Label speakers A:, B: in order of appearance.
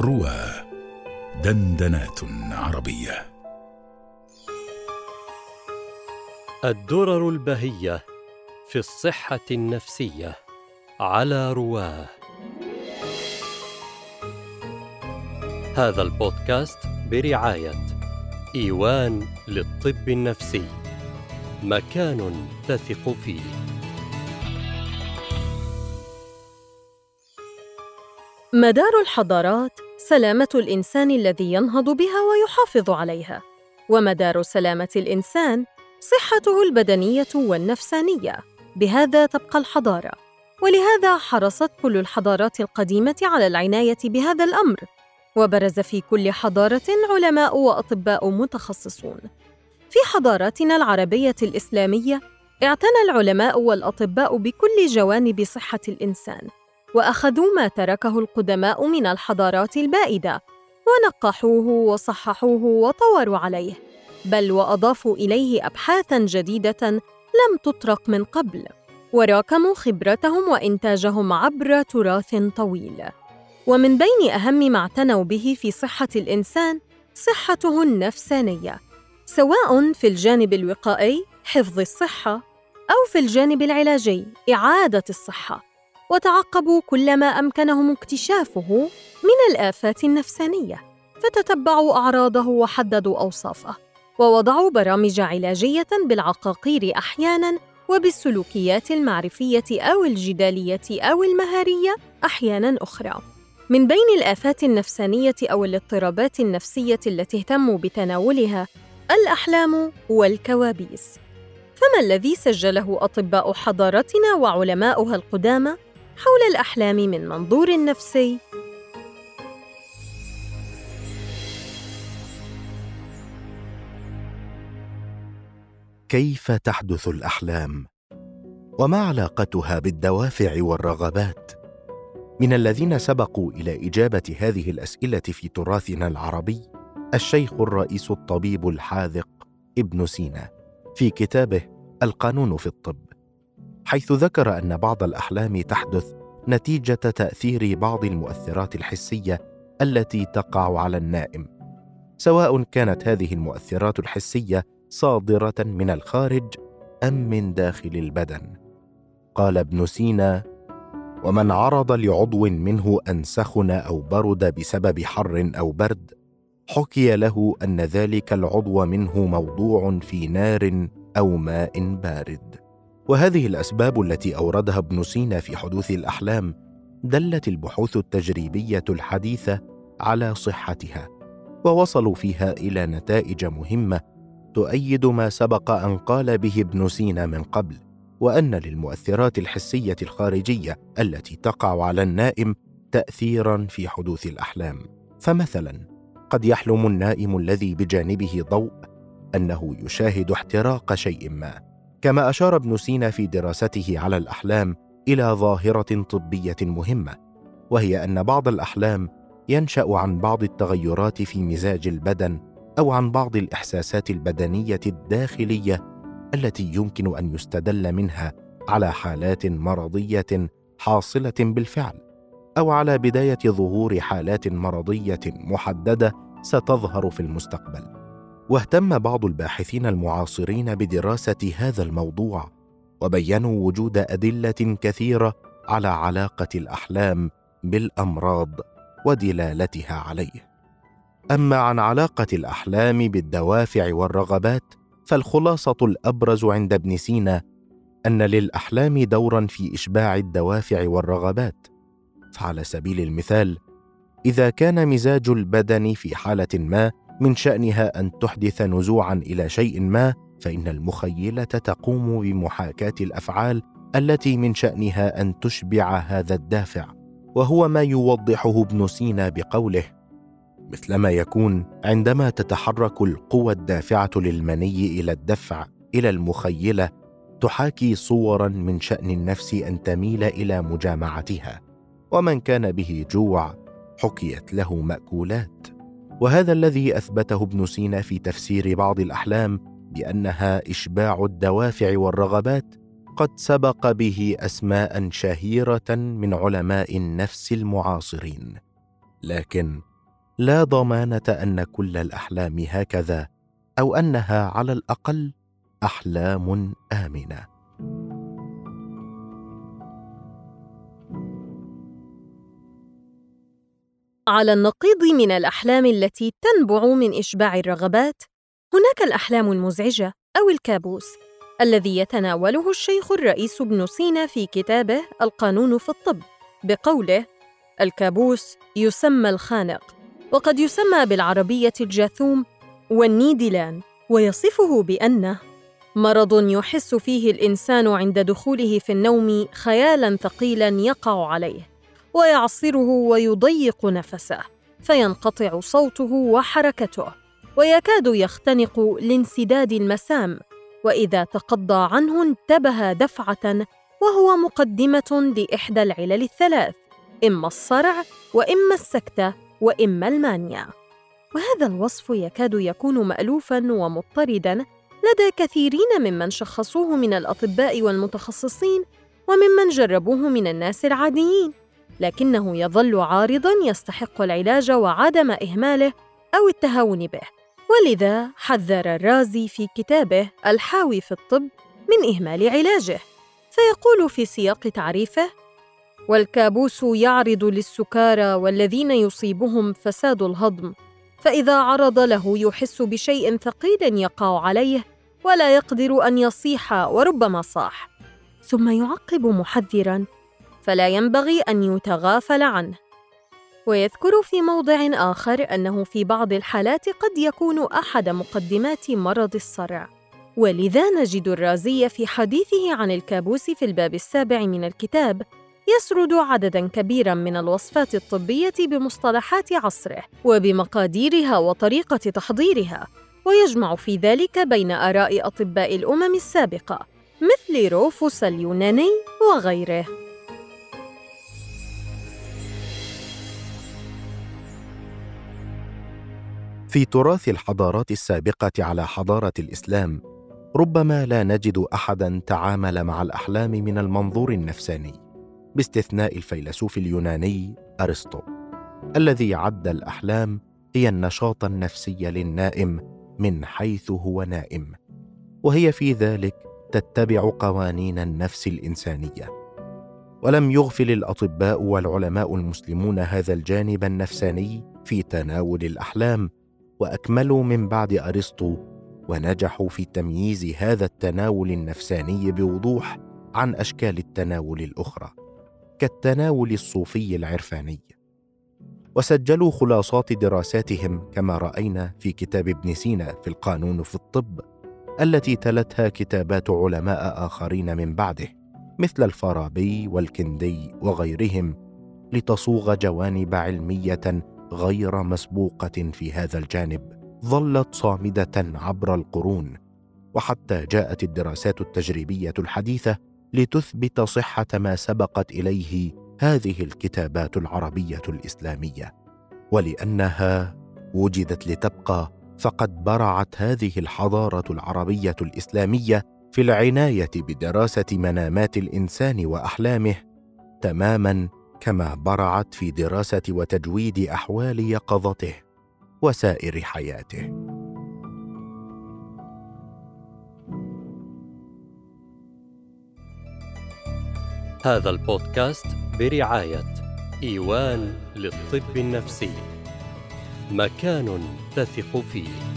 A: روى دندنات عربية.
B: الدرر البهية في الصحة النفسية على رواه. هذا البودكاست برعاية إيوان للطب النفسي مكان تثق فيه.
C: مدار الحضارات سلامة الإنسان الذي ينهض بها ويحافظ عليها ومدار سلامة الإنسان صحته البدنية والنفسانية. بهذا تبقى الحضارة. ولهذا حرصت كل الحضارات القديمة على العناية بهذا الأمر وبرز في كل حضارة علماء وأطباء متخصصون. في حضاراتنا العربية الإسلامية اعتنى العلماء والأطباء بكل جوانب صحة الإنسان. وأخذوا ما تركه القدماء من الحضارات البائدة ونقحوه وصححوه وطوروا عليه بل وأضافوا إليه ابحاثا جديدة لم تطرق من قبل وراكموا خبرتهم وإنتاجهم عبر تراث طويل. ومن بين أهم ما اعتنوا به في صحة الإنسان صحته النفسانية سواء في الجانب الوقائي حفظ الصحة أو في الجانب العلاجي إعادة الصحة. وتعقبوا كل ما أمكنهم اكتشافه من الآفات النفسانية فتتبعوا أعراضه وحددوا أوصافه ووضعوا برامج علاجية بالعقاقير أحيانا وبالسلوكيات المعرفية أو الجدالية أو المهارية أحيانا أخرى. من بين الآفات النفسانية أو الاضطرابات النفسية التي اهتموا بتناولها الأحلام والكوابيس. فما الذي سجله أطباء حضارتنا وعلماؤها القدامى؟ حول الأحلام من منظور نفسي
D: كيف تحدث الأحلام؟ وما علاقتها بالدوافع والرغبات؟ من الذين سبقوا إلى إجابة هذه الأسئلة في تراثنا العربي الشيخ الرئيس الطبيب الحاذق ابن سينا في كتابه القانون في الطب حيث ذكر أن بعض الأحلام تحدث نتيجة تأثير بعض المؤثرات الحسية التي تقع على النائم. سواء كانت هذه المؤثرات الحسية صادرة من الخارج أم من داخل البدن. قال ابن سينا ومن عرض لعضو منه ان سخن أو برد بسبب حر أو برد حكي له أن ذلك العضو منه موضوع في نار أو ماء بارد. وهذه الأسباب التي أوردها ابن سينا في حدوث الأحلام دلت البحوث التجريبية الحديثة على صحتها ووصلوا فيها إلى نتائج مهمة تؤيد ما سبق أن قال به ابن سينا من قبل وأن للمؤثرات الحسية الخارجية التي تقع على النائم تاثيرا في حدوث الأحلام. فمثلا قد يحلم النائم الذي بجانبه ضوء أنه يشاهد احتراق شيء ما. كما أشار ابن سينا في دراسته على الأحلام إلى ظاهرة طبية مهمة وهي أن بعض الأحلام ينشأ عن بعض التغيرات في مزاج البدن أو عن بعض الإحساسات البدنية الداخلية التي يمكن أن يستدل منها على حالات مرضية حاصلة بالفعل أو على بداية ظهور حالات مرضية محددة ستظهر في المستقبل. واهتم بعض الباحثين المعاصرين بدراسة هذا الموضوع وبينوا وجود أدلة كثيرة على علاقة الأحلام بالأمراض ودلالتها عليه. أما عن علاقة الأحلام بالدوافع والرغبات فالخلاصة الأبرز عند ابن سينا أن للأحلام دورا في إشباع الدوافع والرغبات. فعلى سبيل المثال إذا كان مزاج البدن في حالة ما من شأنها أن تحدث نزوعا إلى شيء ما فإن المخيلة تقوم بمحاكاة الأفعال التي من شأنها أن تشبع هذا الدافع وهو ما يوضحه ابن سينا بقوله مثلما يكون عندما تتحرك القوى الدافعة للمني إلى الدفع إلى المخيلة تحاكي صورا من شأن النفس أن تميل إلى مجامعتها ومن كان به جوع حكيت له مأكولات. وهذا الذي أثبته ابن سينا في تفسير بعض الأحلام بأنها إشباع الدوافع والرغبات قد سبق به أسماء شهيرة من علماء النفس المعاصرين. لكن لا ضمانة أن كل الأحلام هكذا أو أنها على الأقل أحلام آمنة.
C: على النقيض من الأحلام التي تنبع من إشباع الرغبات هناك الأحلام المزعجة أو الكابوس الذي يتناوله الشيخ الرئيس ابن سينا في كتابه القانون في الطب بقوله الكابوس يسمى الخانق وقد يسمى بالعربية الجاثوم والنيدلان ويصفه بأنه مرض يحس فيه الإنسان عند دخوله في النوم خيالا ثقيلا يقع عليه. ويعصره ويضيق نفسه فينقطع صوته وحركته ويكاد يختنق لانسداد المسام وإذا تقضى عنه انتبه دفعة وهو مقدمة لإحدى العلل الثلاث إما الصرع وإما السكته وإما المانيا. وهذا الوصف يكاد يكون مالوفا ومضطردا لدى كثيرين ممن شخصوه من الأطباء والمتخصصين وممن جربوه من الناس العاديين. لكنه يظل عارضا يستحق العلاج وعدم إهماله أو التهاون به. ولذا حذر الرازي في كتابه الحاوي في الطب من إهمال علاجه. فيقول في سياق تعريفه والكابوس يعرض للسكارى والذين يصيبهم فساد الهضم فإذا عرض له يحس بشيء ثقيل يقع عليه ولا يقدر أن يصيح وربما صاح. ثم يعقب محذرا فلا ينبغي أن يتغافل عنه. ويذكر في موضع آخر أنه في بعض الحالات قد يكون أحد مقدمات مرض الصرع. ولذا نجد الرازي في حديثه عن الكابوس في الباب السابع من الكتاب يسرد عددا كبيرا من الوصفات الطبية بمصطلحات عصره وبمقاديرها وطريقة تحضيرها ويجمع في ذلك بين آراء أطباء الأمم السابقة مثل روفوس اليوناني وغيره.
D: في تراث الحضارات السابقة على حضارة الإسلام ربما لا نجد احدا تعامل مع الأحلام من المنظور النفساني باستثناء الفيلسوف اليوناني أرسطو الذي عد الأحلام هي النشاط النفسي للنائم من حيث هو نائم وهي في ذلك تتبع قوانين النفس الإنسانية. ولم يغفل الأطباء والعلماء المسلمون هذا الجانب النفساني في تناول الأحلام وأكملوا من بعد أرسطو ونجحوا في تمييز هذا التناول النفساني بوضوح عن أشكال التناول الأخرى كالتناول الصوفي العرفاني. وسجلوا خلاصات دراساتهم كما رأينا في كتاب ابن سينا في القانون في الطب التي تلتها كتابات علماء آخرين من بعده مثل الفارابي والكندي وغيرهم لتصوغ جوانب علمية غير مسبوقة في هذا الجانب ظلت صامدة عبر القرون وحتى جاءت الدراسات التجريبية الحديثة لتثبت صحة ما سبقت إليه هذه الكتابات العربية الإسلامية. ولأنها وجدت لتبقى فقد برعت هذه الحضارة العربية الإسلامية في العناية بدراسة منامات الإنسان وأحلامه تماما كما برعت في دراسة وتجويد أحوال يقظته وسائر حياته.
B: هذا البودكاست برعاية إيوان للطب النفسي. مكان تثق فيه.